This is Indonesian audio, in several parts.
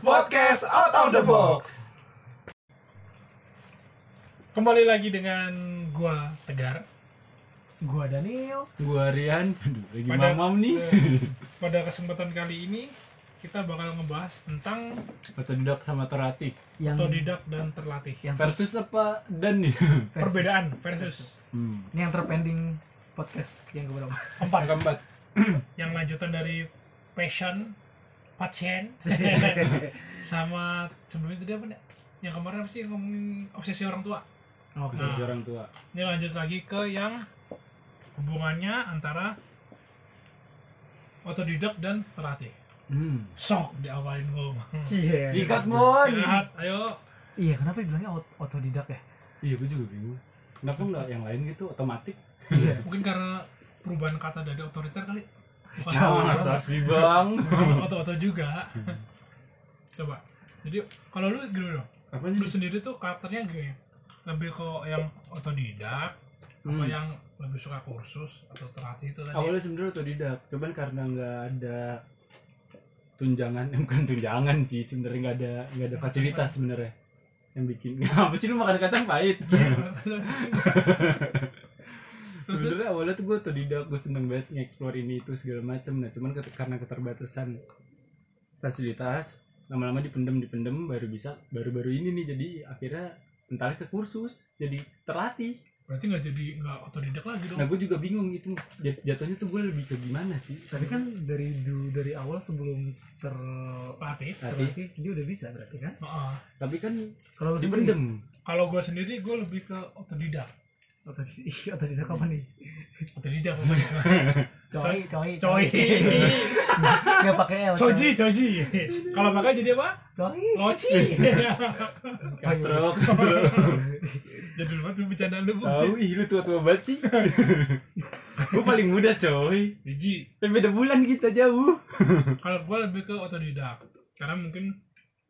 Podcast Out of the Box. Kembali lagi dengan gua Tegar. Gua Daniel. Gua Rian, Aduh, lagi Pada- mamam nih. Eh, Pada kesempatan kali ini kita bakal ngebahas tentang Otodidak sama terlatih. Yang otodidak dan terlatih. yang Versus apa dan nih? versus- Perbedaan versus Hmm. Ini yang terpending podcast yang keberapa? empat Keempat. yang lanjutan dari passion, pasien, sama sebelumnya tadi apa nih? Yang kemarin apa sih ngomongin obsesi orang tua? Oke. Versus Nah. orang tua. Ini lanjut lagi ke yang hubungannya antara otodidak dan terlatih. Hmm. Sok diawalin ngomong. Iya. Sikat mon. Lihat, ayo. Iya, kenapa bilangnya ot- otodidak ya? Iya, gua juga bingung. Kenapa nggak yang lain gitu otomatik? Iya. Mungkin karena perubahan kata dari otoriter kali. Jauh. Masa sih bang? Oto-oto juga. Coba. Jadi kalau lu gimana dong? Apa Lu sendiri tuh karakternya gimana? Lebih ke yang otodidak, apa Hmm. yang lebih suka kursus atau terlatih itu tadi? Awalnya sebenarnya otodidak, cuman karena nggak ada tunjangan, eh, bukan tunjangan sih sebenarnya nggak ada nggak ada fasilitas sebenarnya yang bikin apa sih lu makan kacang pahit Iya. sebenarnya awalnya tuh gue otodidak gue seneng banget nge-explore ini itu segala macem nah cuman karena keterbatasan fasilitas lama-lama dipendem dipendem baru bisa baru-baru ini nih jadi akhirnya entar ke kursus jadi terlatih Berarti nggak jadi nggak otodidak lagi dong? nah gue juga bingung itu jat- jatuhnya tuh gue lebih ke gimana sih Tapi kan dari du, dari awal sebelum ter Pelatih. terlatih dia udah bisa berarti kan? Heeh. tapi kan Kalau dipendem Kalau gue sendiri gue lebih ke otodidak. Otodidak, ih, otodidak apa nih? Otodidak pokoknya. Coy, coy, Coy. Nggak pakai L. Coji, coji. Kalau pakai jadi apa? Coy. Loci. katrok katrok Jadi lu banget bercandaan lu. Bu. tahu ih lu tua tua banget sih gue paling muda coy Biji. tapi beda bulan kita jauh Kalau gue lebih ke otodidak. Karena mungkin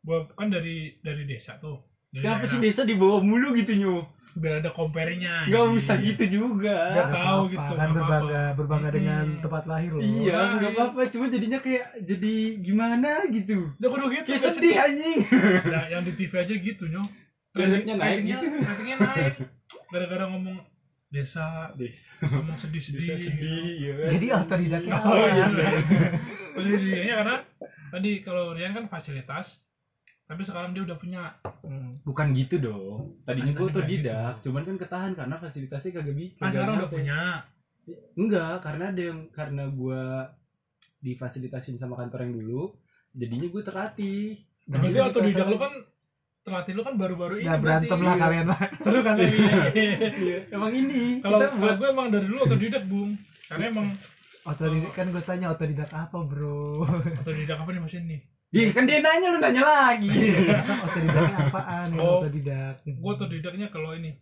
gue kan dari dari desa tuh. Dari Kenapa sih desa dibawa mulu gitu nyu? Biar ada compare-nya. Nggak Jadi, usah gitu juga. tahu apa-apa, gitu, Kan berbangga, apa-apa. berbangga dengan Hmm. tempat lahir loh. Iya, Nah, nggak iya. apa-apa. Cuma jadinya kayak jadi gimana gitu. Udah kudu gitu. Kayak sedih anjing. Nah, yang di TV aja gitu nyo. Ratingnya naik Ratingnya- gitu. Ratingnya naik. Gara-gara ngomong desa, Desa ngomong sedih-sedih. desa sedih ya kan. Jadi otodidaknya Oh iya. apa? Sedihnya karena tadi kalau Rian kan fasilitas, tapi sekarang dia udah punya. Hmm. Bukan gitu dong. Tadinya gue tadi otodidak, nggak cuman kan ketahan karena fasilitasnya kagak bikin. Kan sekarang udah punya. Enggak, karena ada yang karena gue difasilitasin sama kantor yang dulu, jadinya gue terlatih. Nah, Berarti jadi otodidak kasar- lu kan terlatih lu kan baru-baru ini. Berarti. berantem lah kalian lah. Seru kan tapi. Iya, emang ini. Kalau buat gue emang dari dulu otodidak, Bung. Karena emang Otodidak kan gue tanya otodidak apa bro? otodidak apa nih maksudnya nih? Ih, kan dia nanya lu nanya lagi. Otodidaknya apaan Oh. otodidak? Gue otodidaknya kalau ini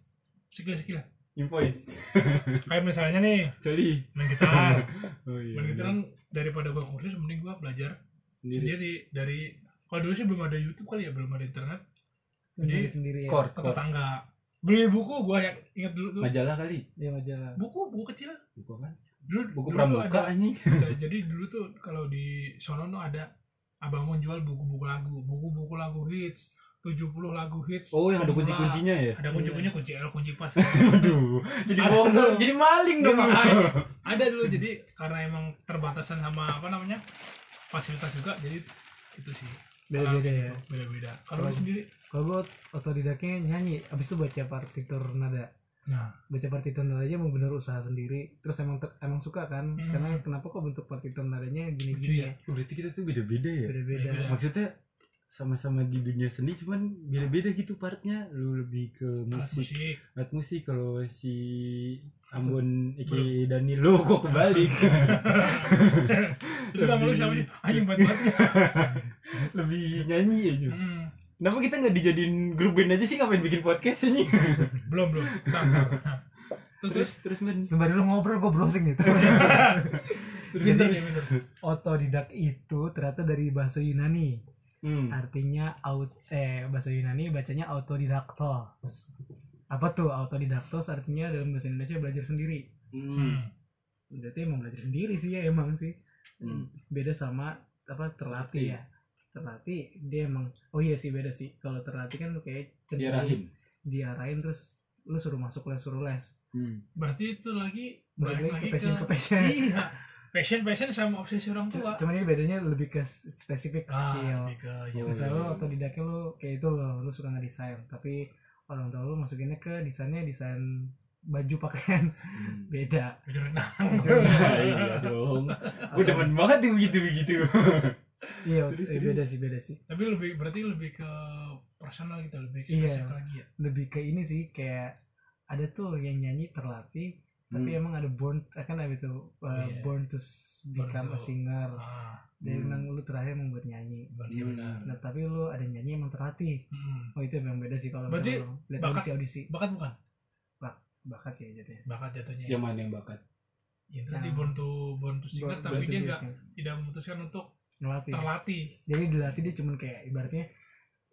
skill-skill. Invoice. Kayak misalnya nih Coli. main gitar. Oh iya. main gitar kan daripada gue kursus mending gue belajar sendiri. sendiri dari kalau dulu sih belum ada YouTube kali ya belum ada internet Sendiri Jadi, sendiri ya. Tetangga beli buku gue yang ingat dulu tuh Majalah kali. Dia majalah. buku buku kecil Buku apa? dulu Buku dulu pramuka ada, anjing. ada- jadi dulu tuh kalau di sono tuh ada abang mau jual buku-buku lagu buku-buku lagu hits 70 lagu hits Oh, yang ada kunci-kuncinya ya? ada kunci-kuncinya kunci L kunci pas Waduh, jadi bohong, jadi maling dong. makanya. ada dulu jadi karena emang terbatasan sama apa namanya fasilitas juga jadi itu sih Beda-beda ya. beda-beda Kalau- sendiri Kalau gue otodidaknya nyanyi, abis itu baca partitur nada. Nah Baca partitur nada aja emang bener usaha sendiri. Terus emang ter- emang suka kan? Hmm. Karena kenapa kok bentuk partitur nadanya gini-gini ya? ya? Oh, Berarti kita tuh beda-beda ya? Beda-beda. Maksudnya sama-sama di dunia seni cuman beda-beda gitu partnya. Lu lebih ke alat musik, musik alat musik kalau si Ambon Iki Dani lu kok kebalik. itu lu sih anjing banget lebih nyanyi aja. hmm. Kenapa kita nggak dijadiin grup band aja sih ngapain bikin podcast ini? belum belum. Nah. terus terus terus terus men. Sembari lu ngobrol gue browsing gitu. pinter Otodidak itu ternyata dari bahasa Yunani. Hmm. Artinya aut eh bahasa Yunani bacanya autodidaktos. Apa tuh autodidaktos artinya dalam bahasa Indonesia belajar sendiri. Hmm. Berarti emang belajar sendiri sih ya emang sih. Hmm. Beda sama apa terlatih ya. Terlatih dia emang oh iya sih beda sih. Kalau terlatih kan lu kayak cenderung diarahin. diarahin terus lu suruh masuk les suruh les. Hmm. berarti itu lagi balik lagi ke passion ke ke passion. Iya. Passion passion sama obsesi orang tua. cuman ini bedanya lebih ke spesifik ah, skill. lebih ke ya misalnya iya, lu iya. otodidaknya lu kayak itu loh lu suka ngedesain. Tapi orang tua lu masukinnya ke desainnya desain baju pakaian. Hmm. beda. Baju renang. Iya dong. Gue demen banget yang begitu begitu iya Terus, eh, beda sih beda sih. Tapi lebih berarti lebih ke personal gitu lebih Iya. spesifik lagi ya? lebih ke ini sih kayak ada tuh yang nyanyi terlatih tapi Hmm. emang ada born kan ada itu uh, iya. born to become a to- singer. Ah. Dia Hmm. emang lu terakhir emang buat nyanyi. Iya benar. Nah tapi lu ada nyanyi emang terlatih. Hmm. oh itu emang beda sih kalau Berarti lihat bakat- audisi audisi. bakat bukan? Bakat sih jatuhnya bakat jatuhnya. Yang mana yang bakat. Ya, tadi Yang- born to born to singer Born- tapi born to dia a nggak tidak memutuskan untuk ngelatih. Terlatih. Jadi dilatih dia cuman kayak ibaratnya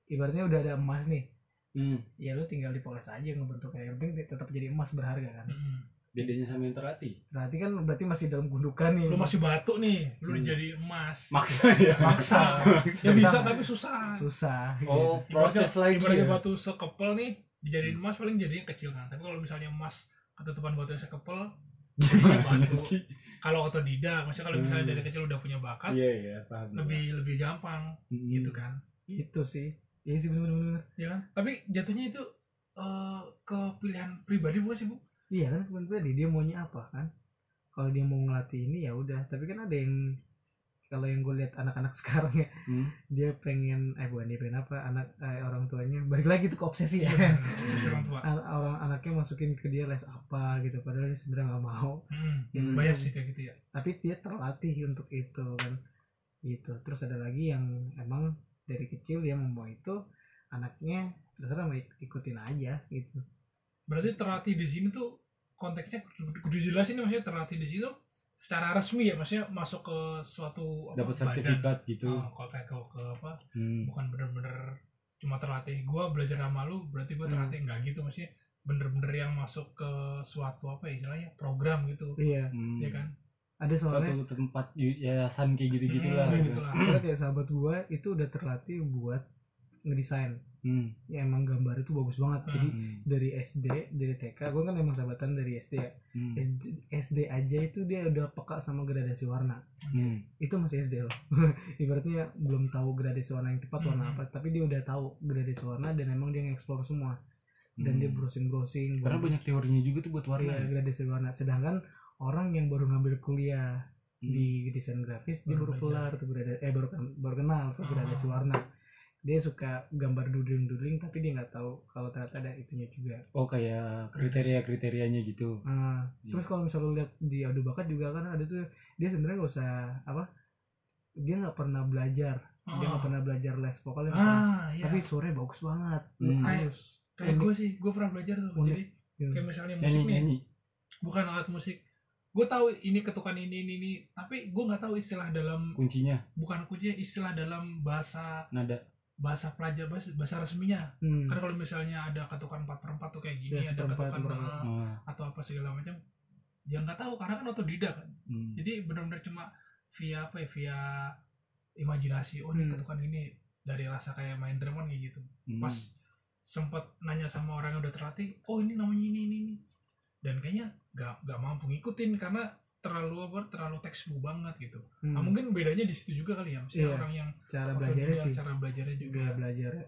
ibaratnya udah ada emas nih. Hmm. ya lu tinggal dipoles aja ngebentuknya yang penting tetap jadi emas berharga kan. Hmm. bedanya sama yang terlatih. Terlatih kan berarti masih dalam gundukan nih. Lu masih batu nih. Lu Hmm. jadi emas. Maksa ya? Maksa. Ya bisa Susah. tapi susah. Susah. Oh proses Ibaratnya- lagi ibaratnya ya? batu sekepel nih dijadiin emas paling jadinya kecil kan. Tapi kalau misalnya emas ketutupan batu yang sekepel gimana batu. sih kalau otodidak maksudnya kalau misalnya Hmm. dari kecil udah punya bakat iya iya paham lebih lebih gampang Hmm. gitu kan? Itu sih. Iya sih bener-bener ya kan? Tapi jatuhnya itu eh, ke pilihan pribadi bukan sih bu? Iya kan tadi dia maunya apa kan? Kalau dia mau ngelatih ini ya udah. Tapi kan ada yang kalau yang gue lihat anak-anak sekarang ya Hmm. dia pengen eh bukan dia pengen apa anak eh, orang tuanya balik lagi tuh ke obsesi. Ya orang tua. An- orang anaknya masukin ke dia les apa gitu padahal dia sebenarnya nggak mau. Hmm, Hmm. banyak sih kayak gitu ya. Tapi dia terlatih untuk itu kan. Gitu. Terus ada lagi yang emang dari kecil dia mau itu anaknya terserah mau ik- ikutin aja gitu. Berarti terlatih di sini tuh konteksnya kudu jelasin maksudnya terlatih di situ secara resmi ya maksudnya masuk ke suatu apa, dapat badan. sertifikat gitu oh, kok kayak ke, ke apa Hmm. bukan bener-bener cuma terlatih gua belajar sama lu berarti gua Hmm. terlatih enggak gitu maksudnya bener-bener yang masuk ke suatu apa ya istilahnya program gitu iya Hmm. ya kan ada soalnya suatu tempat yayasan kayak gitu gitulah Hmm, gitu. gitulah. ada kayak sahabat gua itu udah terlatih buat ngedesain Hmm. ya emang gambar itu bagus banget jadi Hmm. dari SD dari TK gua kan emang sahabatan dari SD ya Hmm. SD, SD aja itu dia udah peka sama gradasi warna Hmm. itu masih SD loh ibaratnya belum tahu gradasi warna yang tepat warna Hmm. apa tapi dia udah tahu gradasi warna dan emang dia nge-explore semua dan Hmm. dia browsing browsing karena banyak teorinya juga tuh buat warna iya, ya. gradasi warna sedangkan orang yang baru ngambil kuliah Hmm. di desain grafis dia Baru baru kelar tuh grada eh baru baru kenal tuh Ah. gradasi warna dia suka gambar doodling doodling tapi dia nggak tahu kalau ternyata ada itunya juga oh kayak kriteria kriterianya gitu Nah, Iya. terus kalau misalnya lu lihat di adu bakat juga kan ada tuh dia sebenarnya nggak usah apa dia nggak pernah belajar dia nggak Ah. pernah belajar les vokal nggak pernah. ah iya tapi suaranya bagus banget Hmm. halus kayak unik. gue sih gue pernah belajar tuh Unik. jadi Hmm. kayak misalnya musik nyanyi nih nyanyi bukan alat musik gue tahu ini ketukan ini ini ini tapi gue nggak tahu istilah dalam kuncinya bukan kunci istilah dalam bahasa nada bahasa pelajar bahasa, bahasa resminya Hmm. kan kalau misalnya ada ketukan 4 per 4 tuh kayak gini Ya, ada ketukan eh, oh. atau apa segala macam ya nggak tahu karena kan otodidak kan hmm. jadi benar-benar cuma via apa ya via imajinasi oh ini Hmm. ketukan ini dari rasa kayak main drum kan kayak gitu Hmm. pas sempat nanya sama orang yang udah terlatih oh ini namanya ini ini ini dan kayaknya gak gak mampu ngikutin karena terlalu apa terlalu textbook banget gitu. Hmm. nah, mungkin bedanya di situ juga kali ya maksudnya Iya. orang yang cara belajarnya sih. cara belajarnya juga gaya belajarnya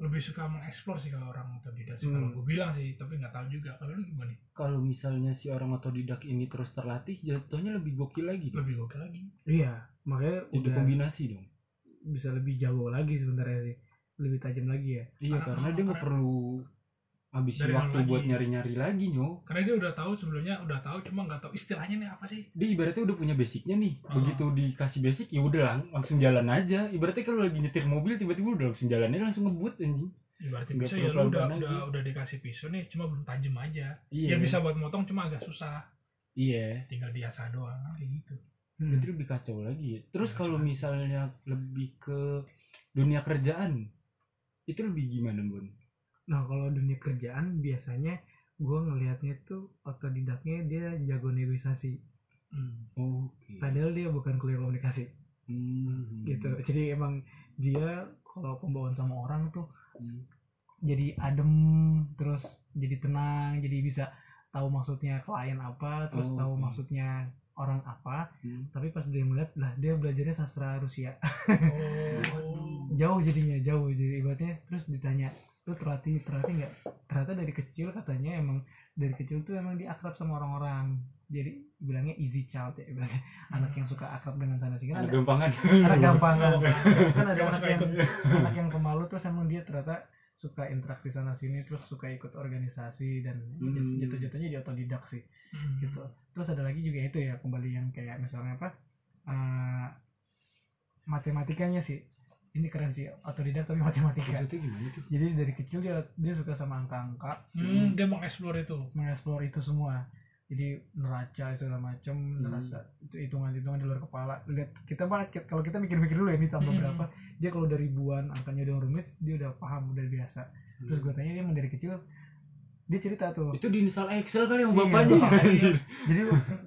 lebih suka mengeksplor sih kalau orang otodidak sih. Hmm. kalau gue bilang sih tapi nggak tahu juga. Kalau lu gimana? Kalau misalnya si orang otodidak ini terus terlatih jatuhnya lebih gokil lagi dong. lebih gokil lagi. Iya makanya jadi udah kombinasi dong. bisa lebih jago lagi sebenarnya sih. Lebih tajam lagi ya. Iya Karena- karena dia nggak karena- perlu habisin Dari waktu buat lagi. nyari-nyari lagi nyo karena dia udah tahu sebelumnya udah tahu cuma nggak tahu istilahnya nih apa sih dia ibaratnya udah punya basicnya nih Ah. begitu dikasih basic ya udah lang langsung jalan aja ibaratnya kalau lagi nyetir mobil tiba-tiba udah langsung jalannya langsung ngebut anjing Ibaratnya pisau perlu ya lu udah pelan-pelan udah lagi. udah dikasih pisau nih cuma belum tajam aja iya ya bisa buat motong cuma agak susah iya tinggal diasah doang kayak gitu Hmm. Berarti lebih kacau lagi ya. Terus kalau lagi. misalnya lebih ke dunia kerjaan, itu lebih gimana bun? Nah kalau dunia kerjaan biasanya gue ngelihatnya tuh otodidaknya dia jago negosiasi Hmm. Oke. padahal dia bukan kuliah komunikasi Hmm. gitu jadi emang dia kalau pembawaan sama orang tuh Hmm. jadi adem terus jadi tenang jadi bisa tahu maksudnya klien apa terus Oh, tahu oke. maksudnya orang apa Hmm. tapi pas dia melihat lah dia belajarnya sastra Rusia oh jauh jadinya jauh jadi ibaratnya terus ditanya lu terlatih terlatih nggak? Ternyata dari kecil katanya emang dari kecil tuh emang dia akrab sama orang-orang. Jadi bilangnya easy child ya bilangnya. Anak yang suka akrab dengan sana sini. Kan Anak ada gampangan. Anak gampangan. Kan ada Yang anak yang anak yang pemalu terus emang dia ternyata suka interaksi sana sini terus suka ikut organisasi dan Hmm. jatuh jatuhnya di otodidak sih Hmm. gitu. Terus ada lagi juga itu ya kembali yang kayak misalnya apa eh, matematikanya sih ini keren sih otodidak tapi matematika. Maksudnya gimana tuh? Jadi dari kecil dia dia suka sama angka-angka. Hmm, dia mengeksplor itu. Mengeksplor itu semua. Jadi neraca segala macam Hmm. neraca itu hitungan-hitungan di luar kepala. Lihat kita mah ki- kalau kita mikir-mikir dulu ya ini tambah Hmm. berapa. Dia kalau dari ribuan angkanya udah rumit dia udah paham udah biasa. Terus gue tanya dia emang dari kecil dia cerita tuh. Itu diinstal Excel kali sama Iya, bapaknya. bapaknya. jadi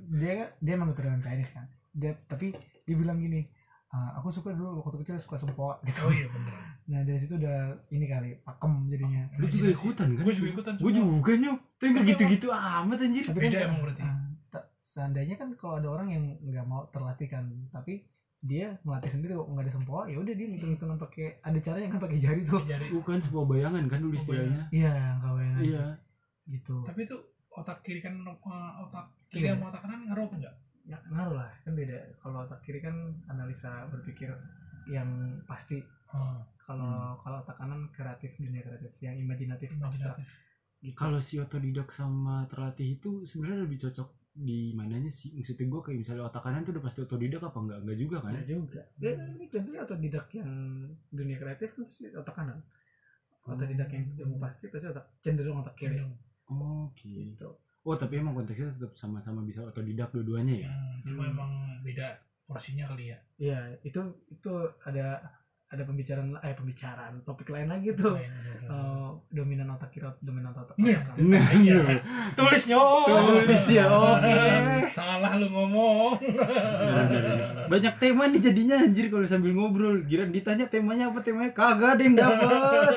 dia dia emang keturunan Chinese kan. Dia tapi dia bilang gini "Ah, aku suka dulu waktu kecil suka sempoa gitu. Oh iya bener. Nah dari situ udah ini kali pakem jadinya. Lu juga ikutan kan? Gue juga ikutan gue juga nyok. Tapi nggak gitu-gitu amat anjir. Tapi Beda kan- emang berarti. ah, ta- seandainya kan kalau ada orang yang nggak mau terlatih kan tapi dia melatih sendiri kok nggak ada sempoa ya udah dia ngitung-hitungan pakai ada caranya kan pakai jari tuh. Jadi, bukan sebuah bayangan kan dulu istilahnya. Iya nggak bayang aja iya gitu. Tapi itu otak kiri kan uh, otak kiri Iya. sama otak kanan ngaruh apa enggak nggak ngaruh lah kan beda. Kalau otak kiri kan analisa berpikir yang pasti. Oh, kalau kalau otak kanan kreatif dunia kreatif yang imajinatif abstrak imajinatif. Gitu. kalau si otodidak sama terlatih itu sebenarnya lebih cocok di mananya sih? Maksudnya gue kayak misalnya otak kanan tuh udah pasti otodidak apa enggak enggak juga kan? Ada juga. Ya ini contohnya otodidak yang dunia kreatif kan pasti otak kanan. Otodidak yang ilmu pasti pasti otak cenderung otak kiri. Cenderung. oke gitu oh tapi emang konteksnya tetap sama-sama bisa otodidak dua-duanya ya Hmm, cuma Hmm. emang beda porsinya kali ya Iya, itu itu ada ada pembicaraan eh pembicaraan topik lain lagi tuh Lain. Eh, dominan otak kiri dominan otak, Iya. otak kanan. nah Iya. iya tulis nyok Tulis ya, oke. salah lu ngomong banyak tema nih jadinya anjir kalau sambil ngobrol kira ditanya temanya apa temanya kagak ada yang dapat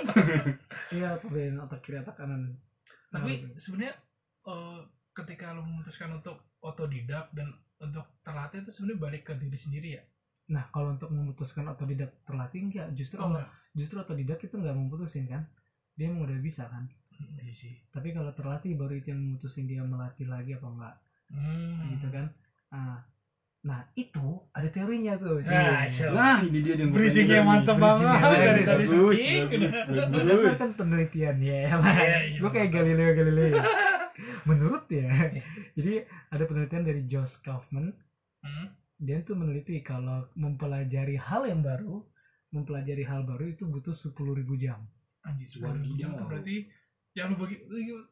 Iya, perbedaan otak kiri otak kanan. tapi Nah, sebenarnya eh, ketika lu memutuskan untuk otodidak dan untuk terlatih itu sebenarnya balik ke diri sendiri ya Nah, kalau untuk memutuskan otodidak terlatih enggak, justru oh enggak justru otodidak itu enggak memutusin kan. Dia emang udah bisa kan. Hmm, iya sih Tapi kalau terlatih baru itu yang memutusin dia melatih lagi apa enggak, hmm. gitu kan. Nah, nah itu ada teorinya tuh. Nah, Ci. so. nah ini dia yang gua Bridging-nya pengen mantep nih. banget dari tadi berdasarkan penelitian ya lah Iya, iya. gue kayak Galileo Galilei menurut ya jadi ada penelitian dari Josh Kaufman. Hmm. dia tuh meneliti kalau mempelajari hal yang baru mempelajari hal baru itu butuh 10.000 jam. Anjir sepuluh ribu jam tuh Wadidaw. berarti yang lu bagi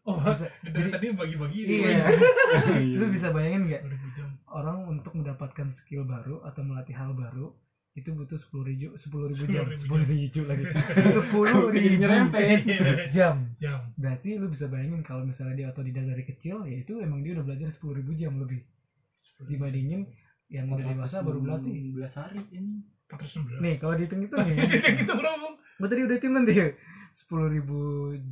oh bisa. dari jadi- tadi bagi-bagi iya Iya. lu bisa bayangin nggak? Sepuluh ribu jam. Orang untuk mendapatkan skill baru atau melatih hal baru itu butuh sepuluh ribu sepuluh ribu jam. 10.000 sepuluh ribu lagi. Sepuluh ribu nyerempet? jam. Jam. Berarti lu bisa bayangin kalau misalnya dia otodidak dari kecil ya itu emang dia udah belajar sepuluh ribu jam lebih. Dibandingin yang udah dewasa baru berlatih. 16 hari ini. Empat ratus sembilan nih kalau dihitung itu nih. Gitu berapa gue tadi udah hitung nanti sepuluh ribu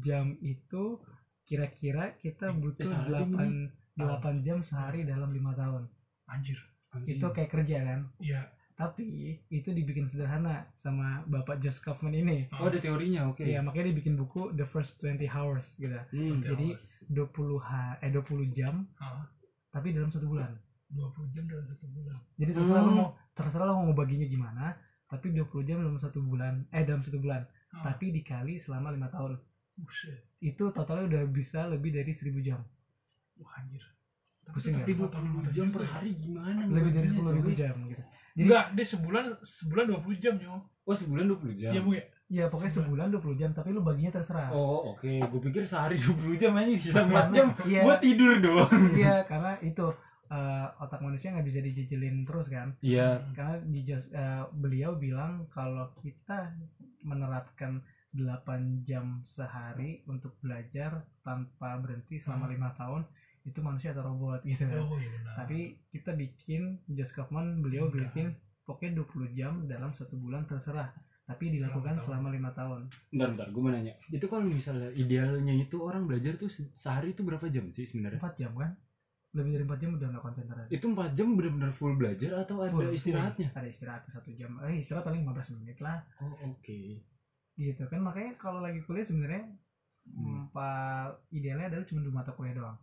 jam itu kira-kira kita butuh sehari delapan delapan jam sehari dalam lima tahun. Anjir. Itu kayak kerja kan? Iya tapi itu dibikin sederhana sama bapak Josh Kaufman ini. Oh ada teorinya oke. Ya makanya dia bikin buku The First 20 Hours gitu. Hmm. jadi 20 ha eh 20 jam Ah, tapi dalam satu bulan. dua puluh jam dalam satu bulan. Jadi terserah lo Hmm. mau terserah lo mau baginya gimana tapi 20 jam dalam satu bulan eh dalam satu bulan. Ah, tapi dikali selama lima tahun. Buset. Itu totalnya udah bisa lebih dari 1000 jam. Wah anjir Pusing tetap 20 mata jam per ya. hari gimana lebih dari 10.000 coy? jam gitu. Jadi enggak dia sebulan sebulan dua puluh jam yo oh sebulan 20 jam? Iya bu ya? Ya pokoknya sebulan. 20 jam tapi lu baginya terserah. Oh oke. Gue pikir sehari 20 jam aja sisa 4 jam. iya. Gue tidur doang. Iya karena itu eh, otak manusia nggak bisa dijejelin terus kan? Iya. Karena di eh, beliau bilang kalau kita menerapkan 8 jam sehari untuk belajar tanpa berhenti selama Hmm. lima tahun itu manusia atau robot gitu kan. Oh iya benar. Tapi kita bikin Josh Kaufman beliau Mudah. bikin pokoknya 20 jam dalam satu bulan terserah. Tapi dilakukan selama lima tahun. Bentar bentar gue mau nanya. Itu kalau misalnya idealnya itu orang belajar tuh se- sehari itu berapa jam sih sebenarnya? Empat jam kan? Lebih dari empat jam udah nggak konsentrasi. Itu empat jam benar-benar full belajar atau ada Full, istirahatnya? Ada istirahat satu jam. Eh istirahat paling 15 menit lah. Oh oke. Gitu kan makanya kalau lagi kuliah sebenarnya Hmm. empat idealnya adalah cuma dua mata kuliah doang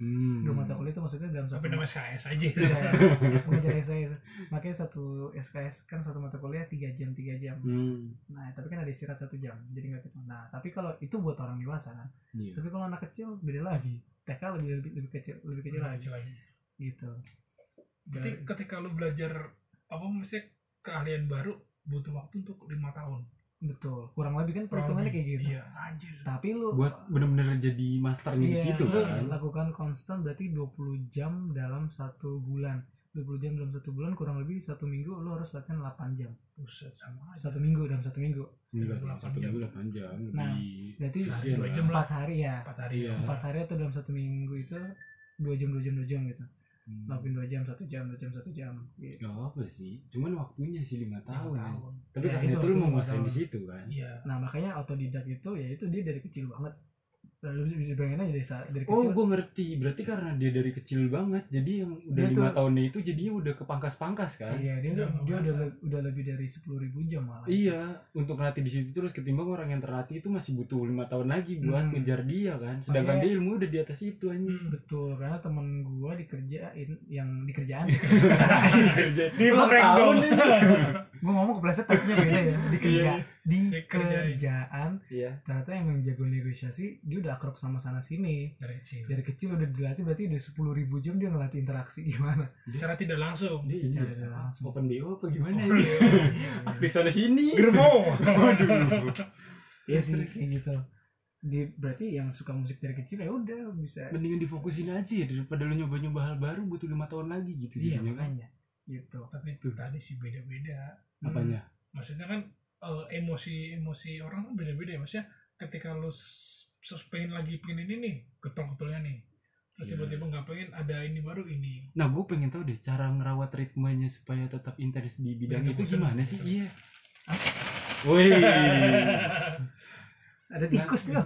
hmm. dua mata kuliah itu maksudnya dalam tapi satu nama SKS aja Iya, SKS makanya satu SKS kan satu mata kuliah tiga jam tiga jam Hmm. nah tapi kan ada istirahat satu jam jadi nggak gitu nah tapi kalau itu buat orang dewasa kan Iya. tapi kalau anak kecil beda lagi TK lebih lebih, lebih kecil lebih kecil lagi Kecil lagi. gitu Berarti ketika lu belajar apa misalnya keahlian baru butuh waktu untuk lima tahun. Betul. Kurang lebih kan perhitungannya kayak gitu. Iya, anjir. tapi lu buat bener-bener jadi masternya di Iya, situ lu kan? lakukan konstan berarti 20 jam dalam satu bulan. 20 jam dalam satu bulan kurang lebih satu minggu lu harus latihan 8 jam. Buset sama aja. satu minggu dalam satu minggu. Enggak, 38 satu jam. minggu 8 jam. Nah, berarti Sehari dua jam empat hari ya. Empat hari. Iya. ya. empat hari atau dalam satu minggu itu dua jam dua jam dua jam gitu Lakuin dua jam satu jam dua jam satu jam gitu. Gak apa sih, cuman waktunya sih lima tahun. ya. tahun. Tapi Ya, itu lu tahun. di situ kan. Iya. nah makanya autodidak itu ya itu dia dari kecil banget lalu bisa bayangin aja dari, Oh, kecil gue ngerti. Berarti karena dia dari kecil banget, jadi yang udah Dia lima tuh- tahunnya itu jadinya udah kepangkas-pangkas kan. iya dia, Udah udah, dia udah, udah lebih dari sepuluh ribu jam malah Iya, untuk ngelatih di situ terus ketimbang orang yang terlatih itu masih butuh lima tahun lagi buat Hmm. ngejar dia kan. Sedangkan Makanya- dia ilmu udah di atas itu anjing. Hmm. betul karena temen gua dikerjain yang dikerjaan Di Ulang breakdown. tahun gua ngomong kepleset takutnya beda ya dikerja di kerjaan Iya. ternyata yang jago negosiasi dia udah akrab sama sana sini Dari kecil. dari kecil udah dilatih berarti udah sepuluh ribu jam dia ngelatih interaksi gimana Secara tidak langsung. Dia Secara langsung. open BO apa gimana Oh, ya? iya. Aktif sana sini. Germo. Iya sih kayak gitu di berarti yang suka musik dari kecil ya udah bisa Mendingan difokusin aja ya daripada lu nyoba-nyoba hal baru butuh lima tahun lagi gitu iya kan. makanya gitu Tapi Tuh. tadi sih beda-beda. Apanya? Maksudnya kan eh, emosi-emosi orang kan beda-beda ya. Maksudnya ketika lu pengen lagi pengen ini nih, getol-getolnya nih. Terus Iya. tiba-tiba nggak pengen ada ini baru ini. Nah, gue pengen tahu deh cara ngerawat ritmenya supaya tetap intens di bidang Biar itu gimana sih? Iya. Woi. ada tikus loh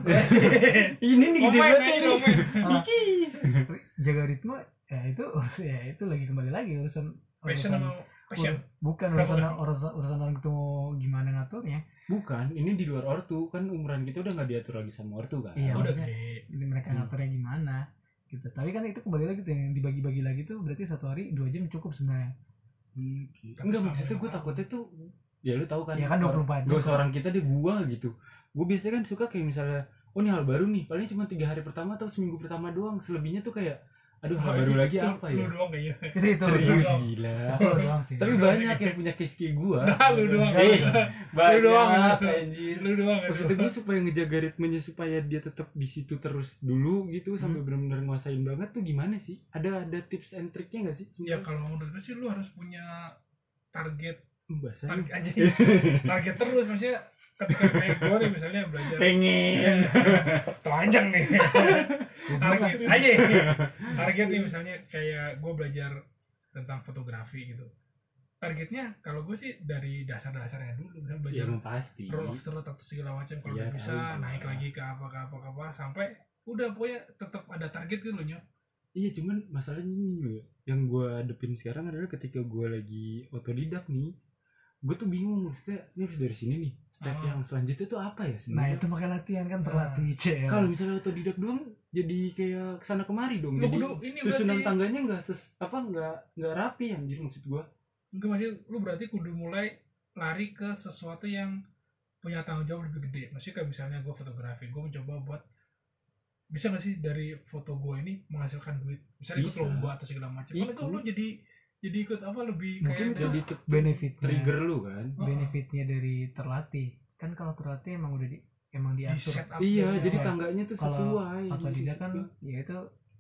Ini nih gede banget komen. Iki. jaga ritme ya itu ya itu lagi kembali lagi urusan Passion sama passion. ur- bukan urusan urusan urusan orang itu mau gimana ngaturnya Bukan, ini di luar ortu kan umuran kita udah nggak diatur lagi sama ortu kan. Iya, Udah ini mereka Hmm. ngaturnya gimana gitu tapi kan itu kembali lagi tuh yang dibagi-bagi lagi tuh berarti satu hari dua jam cukup sebenarnya Hmm, gitu. Enggak maksudnya gue takutnya tuh ya lu tahu kan. ya kan 24 jam Gak usah orang kita deh gua gitu. Gue biasanya kan suka kayak misalnya oh ini hal baru nih paling cuma tiga hari pertama atau seminggu pertama doang selebihnya tuh kayak aduh hal Oh, baru lagi itu apa Lu ya doang kayaknya. itu itu serius doang. gila doang sih tapi banyak yang punya case kayak gua Nah, lu doang. Eh, banyak doang. anjir Lu doang. itu. maksudnya gue supaya ngejaga ritmenya supaya dia tetap di situ terus dulu gitu sampai Hmm. benar-benar nguasain banget tuh gimana sih ada ada tips and triknya nggak sih Ya kalau menurut gue sih lu harus punya target bahasanya target aja target terus maksudnya ketika kayak gue nih misalnya belajar. Pengen. Telanjang nih. Target. aja. Target nih misalnya kayak gue belajar tentang fotografi gitu. Targetnya kalau gue sih dari dasar-dasarnya dulu misalnya ya belajar emang pasti. roll of third atau segala macam kalau Iya, udah bisa tahu. naik lagi ke apa ke apa ke apa sampai udah pokoknya tetap ada target gitu loh nyok. Iya cuman masalahnya ini yang gue hadepin sekarang adalah ketika gue lagi otodidak nih gue tuh bingung maksudnya ini harus dari sini nih step Ah. yang selanjutnya tuh apa ya nah sebenarnya itu pakai latihan kan Nah. terlatih cel kalau misalnya otodidak doang jadi kayak ke sana kemari dong Lu jadi kudu ini susunan berarti- tangganya nggak ses apa nggak nggak rapi anjir maksud gue Enggak maksudnya lu berarti kudu mulai lari ke sesuatu yang punya tanggung jawab lebih gede. Maksudnya kayak misalnya gue fotografi, gue mencoba buat bisa gak sih dari foto gue ini menghasilkan duit? Misalnya ikut Bisa. lomba atau segala macam. Kan itu Ikut. lu jadi jadi ikut apa lebih Mungkin kayak jadi benefitnya. Trigger lu kan. Oh. benefitnya dari terlatih. Kan kalau terlatih emang udah di emang di diatur. up iya ya. jadi tangganya tuh Kalau sesuai. Otodidak kan maksud gua. ya itu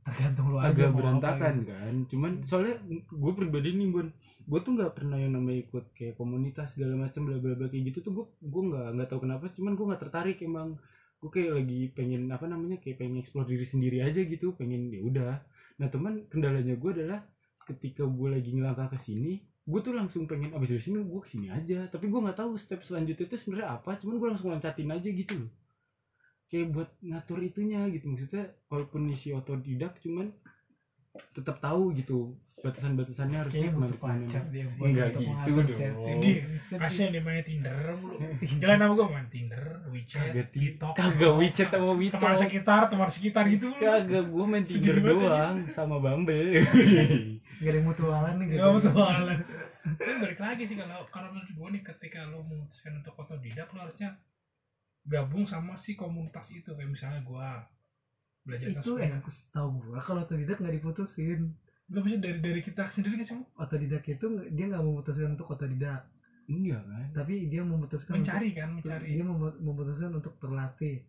tergantung lu aja agak berantakan gitu. kan. Cuman soalnya gue pribadi nih bun gue tuh nggak pernah yang namanya ikut kayak komunitas segala macam bla bla bla kayak gitu tuh gue gue nggak nggak tahu kenapa. Cuman gue nggak tertarik emang. Gue kayak lagi pengen apa namanya kayak pengen explore diri sendiri aja gitu. Pengen ya udah. Nah teman kendalanya gue adalah ketika gue lagi ngelangkah ke sini gue tuh langsung pengen abis dari sini gue ke sini aja. Tapi gue nggak tahu step selanjutnya itu sebenarnya apa cuman gue langsung loncatin aja gitu loh. Kayak buat ngatur itunya gitu maksudnya walaupun isi otodidak cuman tetap tahu gitu batasan-batasannya harusnya butuh pacar dia buat Enggak gitu dong. kasihan dia mainnya Tinder mulu. Jangan nama gue main Tinder, WeChat, TikTok. kagak WeChat sama WeTalk teman sekitar, teman sekitar gitu. kagak gue main Tinder banget doang sama Bumble gak ada yang mutualan nih gitu Gak. Tapi balik lagi sih kalau kalau menurut gue nih ketika lo memutuskan untuk otodidak lo harusnya gabung sama si komunitas itu kayak misalnya gue belajar itu sepeda. enak tahu gua kalau otodidak nggak diputusin Gak bisa dari dari kita sendiri kan sih otodidak itu dia nggak memutuskan untuk otodidak enggak kan tapi dia memutuskan mencari kan untuk, mencari. dia mem- memutuskan untuk terlatih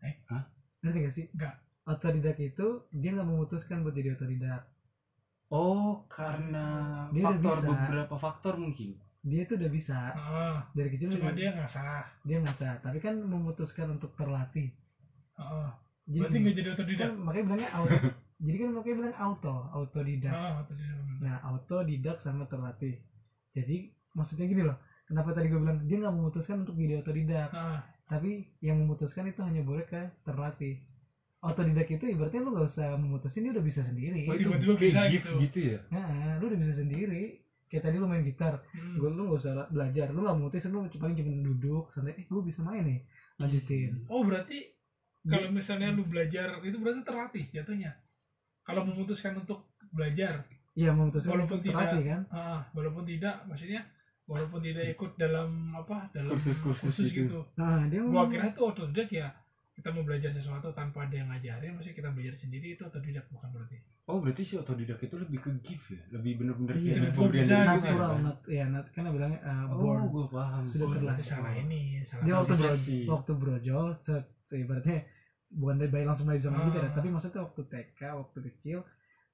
Eh, hah? ngerti gak sih Nggak. otodidak itu dia nggak memutuskan buat jadi otodidak oh karena Dia udah faktor bisa. beberapa faktor mungkin dia tuh udah bisa Heeh. dari kecil cuma udah- dia nggak sah. dia nggak sah tapi kan memutuskan untuk terlatih Heeh. jadi Berarti nggak jadi otodidak. kan makanya bilangnya auto jadi kan makanya bilang auto autodidak Heeh, otodidak. nah autodidak sama terlatih jadi maksudnya gini loh kenapa tadi gue bilang dia nggak memutuskan untuk jadi otodidak Heeh. tapi yang memutuskan itu hanya boleh ke terlatih otodidak itu ibaratnya lu nggak usah memutusin dia udah bisa sendiri. Oh, itu kayak bisa gift gitu. gitu ya? Nah lu udah bisa sendiri. Kayak tadi lu main gitar. Hmm. gue lu nggak usah belajar. Lu nggak memutusin lu paling cuma duduk santai. Eh gue bisa main nih. Lanjutin. Oh berarti kalau misalnya lu belajar itu berarti terlatih jatuhnya. Kalau memutuskan untuk belajar, iya memutuskan Walaupun untuk tidak- terlatih kan? ah, walaupun tidak, maksudnya walaupun tidak ikut dalam apa dalam Kursus-kursus gitu. gitu. nah dia Gua kira tuh otodidak ya kita mau belajar sesuatu tanpa ada yang ngajarin, maksudnya kita belajar sendiri itu otodidak bukan berarti. oh berarti si otodidak itu lebih ke gift ya lebih bener-bener Iya, kayak tiba-tiba pemberian dari gitu Tuhan, natural kan? nat ya nat kan bilangnya uh, oh born gue paham Sudah Oh, terlatih. salah ini, salah dia waktu salah. bro, persepsi. waktu brojol set ibaratnya bukan dari bayi langsung main bisa main Ah. ya, tapi maksudnya waktu TK waktu kecil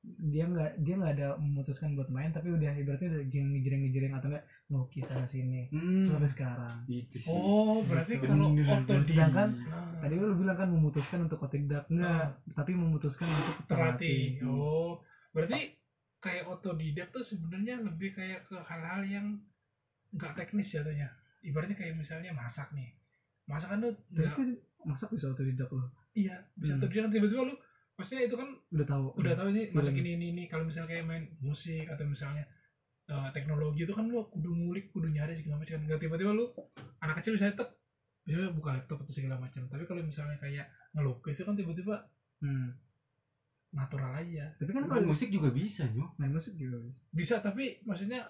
dia nggak dia nggak ada memutuskan buat main tapi udah ibaratnya udah jeng ngejreng ngejreng atau enggak ngelukis sana sini. Hmm, sampai sekarang. Itu sih. Oh, berarti Bener, kalau otodidak sedangkan Nah, tadi lu bilang kan memutuskan untuk otodidak enggak tapi memutuskan untuk terlatih. terlatih. Oh, berarti kayak otodidak tuh sebenarnya lebih kayak ke hal-hal yang nggak teknis jatuhnya. Ibaratnya kayak misalnya masak nih. Masak kan tuh nggak- masak bisa otodidak lo iya bisa Hmm. otodidak tiba-tiba lu maksudnya itu kan udah tahu udah tahu ini masak feeling. ini ini ini kalau misalnya kayak main musik atau misalnya eh, teknologi itu kan lu kudu ngulik kudu nyari segala macam nggak tiba-tiba lu anak kecil bisa tetap bisa buka laptop atau segala macam tapi kalau misalnya kayak ngelukis itu kan tiba-tiba Hmm. natural aja tapi kan main kalau musik juga bisa nyo main musik juga bisa. bisa tapi maksudnya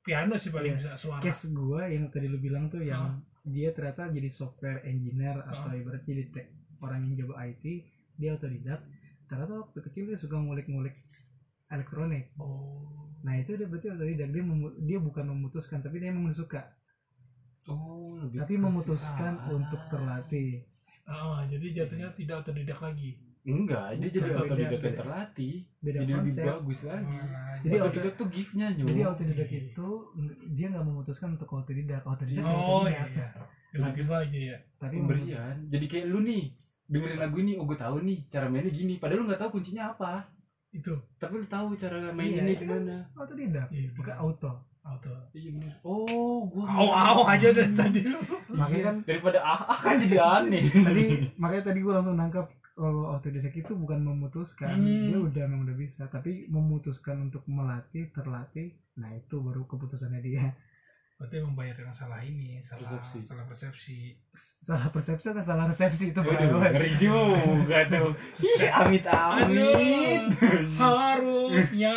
piano sih paling Iya. bisa suara case gue yang tadi lu bilang tuh yang Ah. dia ternyata jadi software engineer atau Ah. ibarat jadi tech, orang yang jago IT dia otodidak ternyata waktu kecil dia suka ngulik-ngulik elektronik. Oh. Nah itu dia berarti otodidak dia memu- dia bukan memutuskan tapi dia memang suka. Oh lebih tapi memutuskan situ. untuk terlatih. Ah, jadi jatuhnya tidak otodidak lagi? Enggak dia jadi otodidak. yang terlatih. Beda jadi lebih konsep. bagus lagi. Malah, Jadi otodidak tuh giftnya nyo jadi otodidak itu dia nggak memutuskan untuk otodidak. Otodidak oh otodidak. Iya tiba-tiba aja ya. Tapi mem- pemberian jadi kayak lu nih dengerin lagu ini oh gue tahu nih cara mainnya gini. Padahal lu nggak tahu kuncinya apa. Itu. Tapi lu tahu cara Iya, mainnya itu kan gimana. Otodidak iya bukan auto. Auto. Iya bener. Oh gue au au aja dari tadi lu. Makanya kan daripada ah ah kan jadi aneh. Tadi makanya tadi gue langsung nangkap kalau otodidak itu bukan memutuskan. Hmm. dia udah memang udah bisa. Tapi memutuskan untuk melatih terlatih nah itu baru keputusannya dia berarti emang banyak yang salah ini salah Persepsi. salah persepsi. Salah persepsi atau salah resepsi itu Waduh, ngeri juga tuh. Amit amit harusnya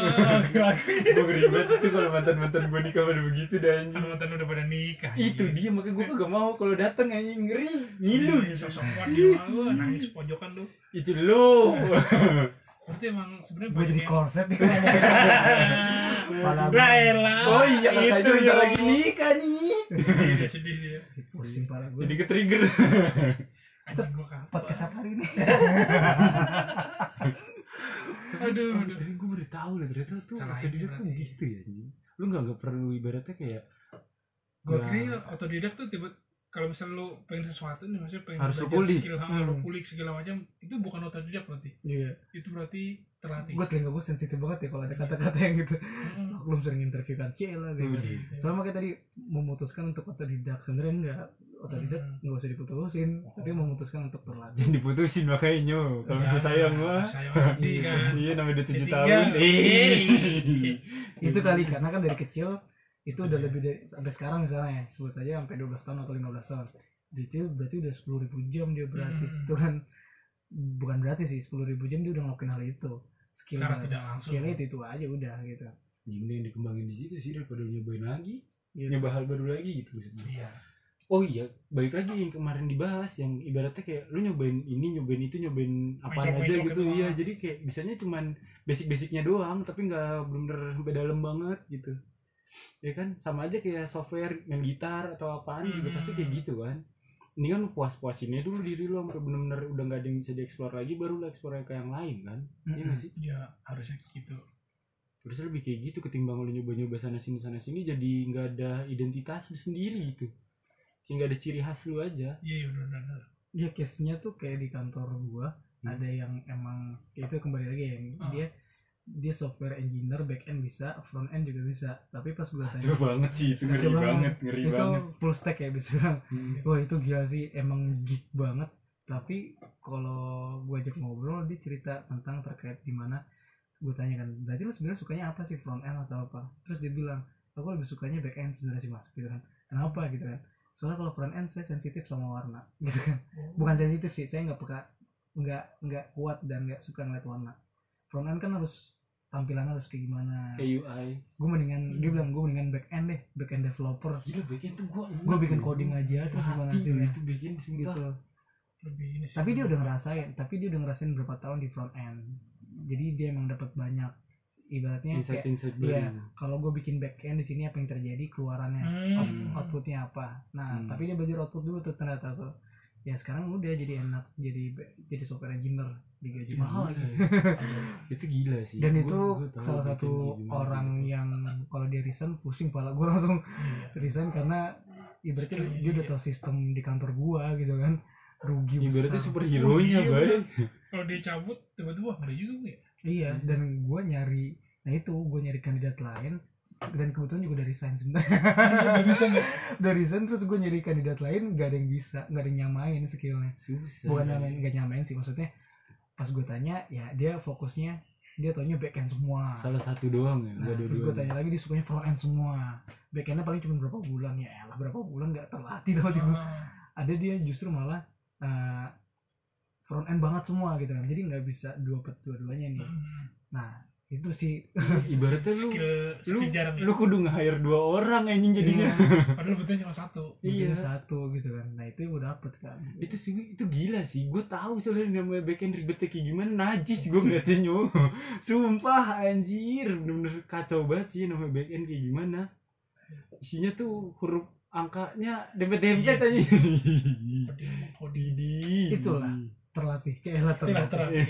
gue ngeri banget itu kalau mantan mantan gue nikah pada begitu dah anjing. Mantan udah pada nikah itu dia makanya gue kagak mau kalau dateng anjing. Ngeri ngilu. Gitu sosok kuat dia malu nangis pojokan lu. Itu lu berarti emang sebenarnya gue jadi banyak korset nih kan Malah- Lah elah. oh iya itu ya lagi nikah nih Sedih dia, sedih dia. pusing parah gue jadi ke trigger Anjing gua kapan. podcast apa hari ini Aduh, aduh. tapi gue baru tahu lah ternyata tuh otodidak tuh gitu ya anjing lu nggak nggak perlu ibaratnya kayak Gua Ya. kira otodidak tuh tiba kalau misalnya lu pengen sesuatu nih maksudnya pengen Harus kulik. skill, Hmm. lu kulik segala macam itu bukan otodidak berarti. iya. Itu berarti terlatih. gue telinga gue sensitif banget ya kalau ada kata-kata yang gitu. Aku maklum sering interview kan. Cila gitu. Wih. soalnya makanya tadi memutuskan untuk otodidak sebenarnya enggak. Otodidak Hmm. nggak usah diputusin tapi memutuskan untuk berlatih. Jangan diputusin makanya nyo kalau Ya, sayang mah sayang sedih kan. Iya namanya udah tujuh tahun. Eh itu kali karena kan dari kecil itu udah lebih dari sampai sekarang misalnya sebut saja sampai 12 tahun atau 15 tahun. Itu berarti udah 10.000 ribu jam dia berarti. Hmm. itu kan bukan berarti sih 10.000 ribu jam dia udah ngelakuin hal itu. Skill tidak langsung. skillnya itu itu aja udah gitu. Gimana yang dikembangin di situ sih daripada nyobain lagi. Gitu. nyoba hal baru lagi gitu maksudnya iya. Oh iya balik lagi yang kemarin dibahas yang ibaratnya kayak lu nyobain ini nyobain itu nyobain apa aja gitu gitu, iya jadi kayak bisanya cuman basic-basicnya doang tapi nggak bener-bener sampai dalam banget gitu ya kan sama aja kayak software main gitar atau apaan juga Hmm. pasti kayak gitu kan ini kan puas-puasinnya dulu diri lu sampai bener-bener udah nggak ada yang bisa dieksplor lagi baru lu eksplor ke yang lain kan iya Mm-mm. nggak sih ya harusnya gitu harusnya lebih kayak gitu ketimbang lu nyoba-nyoba sana sini sana sini jadi nggak ada identitas lu sendiri gitu kayak nggak ada ciri khas lu aja iya iya benar benar ya case nya tuh kayak di kantor gua Hmm. ada yang emang ya itu kembali lagi yang Ah. dia dia software engineer back end bisa front end juga bisa. Tapi pas gua Itu tanya banget sih itu ngeri Coba banget ngeri itu banget. full stack ya bisa bilang. Hmm. wah itu gila sih emang geek banget. Tapi kalau gue ajak ngobrol dia cerita tentang terkait di mana gue tanya kan berarti lu sebenarnya sukanya apa sih front end atau apa? Terus dia bilang aku lebih sukanya back end sebenarnya sih mas gitu kan. Kenapa? gitu kan. Soalnya kalau front end saya sensitif sama warna gitu kan. Bukan sensitif sih saya nggak peka nggak nggak kuat dan nggak suka ngeliat warna. Front end kan harus tampilannya harus kayak gimana. Kayak UI gue mendingan dia bilang gue mendingan back end deh back end developer. Gila bagian tuh gua Gua bikin coding aja, terus gimana hasilnya? itu bikin sumpah. Gitu. Lebih ini sih. Tapi dia udah ngerasain tapi dia udah ngerasain berapa tahun di front end. Jadi dia emang dapat banyak ibaratnya insight kayak insight iya. baru kalau gue bikin back end di sini apa yang terjadi keluarannya Hmm. out- outputnya apa. Nah Hmm. tapi dia belajar output dulu tuh ternyata tuh. Ya sekarang udah jadi enak jadi jadi software engineer digaji mahal lagi. itu gila sih. Dan Gua- itu gua salah satu gimana orang gitu. yang kalau dia resign pusing pala gue langsung Iya. resign karena ibaratnya dia udah tahu sistem di kantor gua gitu kan. Rugi ibaratnya besar. superhero nya Oh, iya, kalau dia cabut tiba-tiba ngeri juga ya? Iya, Hmm. dan gue nyari, nah itu gue nyari kandidat lain dan kebetulan juga dari resign sebenarnya dari sana dari resign terus gue nyari kandidat lain gak ada yang bisa gak ada yang nyamain skillnya. Susah. Bukan nyamain gak nyamain sih maksudnya pas gue tanya ya dia fokusnya dia taunya back end semua. Salah satu doang ya nah nggak terus gue tanya lagi dia sukanya front end semua. Back endnya paling cuma berapa bulan? Ya elah berapa bulan gak terlatih hati gue Ah, ada dia justru malah uh, front end banget semua gitu kan. Jadi nggak bisa dua dua-duanya nih. Hmm. nah itu sih. Ibaratnya lu skill lu skill jarang ya. lu kudu nge-hire dua orang anjing jadinya. Iya. padahal betulnya cuma satu. Iya. Iya satu gitu kan. Nah itu yang gue dapet kan. itu sih itu gila sih. Gue tahu soalnya namanya backend ribetnya kayak gimana. Najis gue ngeliatnya nyo sumpah anjir. Bener-bener kacau banget sih namanya backend kayak gimana. Isinya tuh huruf angkanya dempet-dempet Iya. aja. Itulah. Terlatih, celah terlatih. terlatih.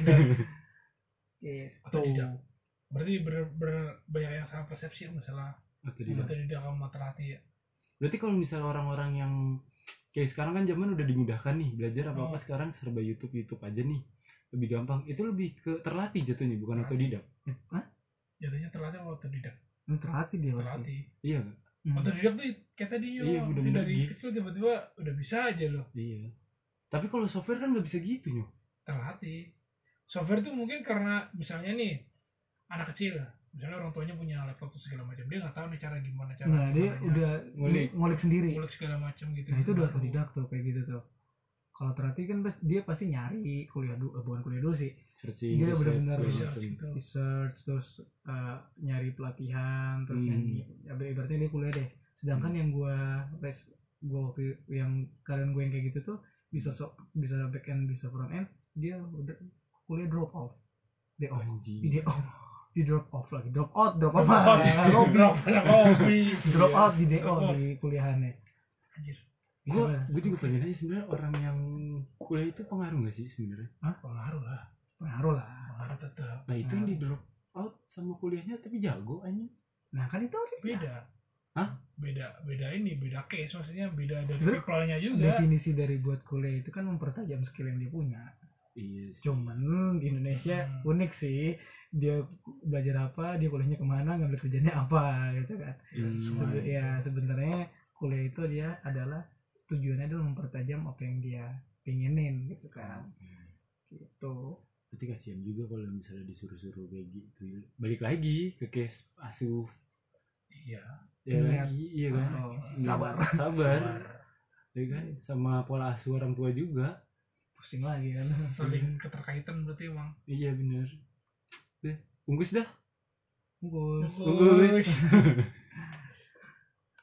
Gitu. Berarti bener, bener banyak yang salah persepsi masalah Otodidak. otodidak sama terlatih ya berarti kalau misalnya orang-orang yang kayak sekarang kan zaman udah dimudahkan nih belajar apa apa Oh. sekarang serba YouTube YouTube aja nih lebih gampang itu lebih ke terlatih jatuhnya bukan Terlatih. otodidak Hah? jatuhnya terlatih otodidak Ini terlatih dia pasti. terlatih iya? Hmm. otodidak tuh kayak tadi yo Iya, dia bener-bener dari gitu. kecil tiba-tiba udah bisa aja loh iya tapi kalau software kan nggak bisa gitu nyo terlatih software tuh mungkin karena misalnya nih anak kecil misalnya orang tuanya punya laptop tuh segala macam dia nggak tahu nih cara gimana cara Nah dia udah Ngulik. ngulik, sendiri. ngulik segala macam gitu Nah itu udah Baru. otodidak tuh kayak gitu tuh. Kalau terlatih kan pas- dia pasti nyari kuliah dulu, eh, bukan kuliah dulu sih. searching Dia research, benar-benar research macam. gitu Research terus uh, nyari pelatihan terus Hmm. nyanyi. Ya, ibaratnya dia kuliah deh. Sedangkan yang gua res gua waktu yang kalian gue yang kayak gitu tuh bisa so, bisa back end bisa front end dia udah kuliah drop off. DO. anjing Di DO. Di drop off lagi. Drop out, drop off. Drop. Lobby. drop Iya. out di DO Drop out. di kuliahannya. anjir gue Gimana? gue juga pengen aja sebenarnya orang yang kuliah itu pengaruh nggak sih sebenarnya pengaruh lah Pengaruh lah. pengaruh tetap nah itu yang di drop out sama kuliahnya tapi jago anjing Nah kan itu beda Hah? beda beda ini beda case maksudnya beda dari people-nya juga definisi dari buat kuliah itu kan mempertajam skill yang dia punya. Iya sih. cuman di Indonesia Hmm. unik sih dia belajar apa dia kuliahnya ke mana ngambil kerjanya apa gitu kan Hmm, Sebe- iya. ya sebenarnya kuliah itu dia adalah tujuannya adalah mempertajam apa yang dia pinginin gitu kan gitu Berarti kasihan juga kalau misalnya disuruh-suruh kayak gitu. Balik lagi ke case asuh. iya Ya, Ingat. iya kan? Oh, Ingat. sabar Sabar. Ya kan? Sama pola asuh orang tua juga. Pusing lagi kan saling keterkaitan berarti emang Iya bener. Deh, unggus dah. Bungkus. Bungkus.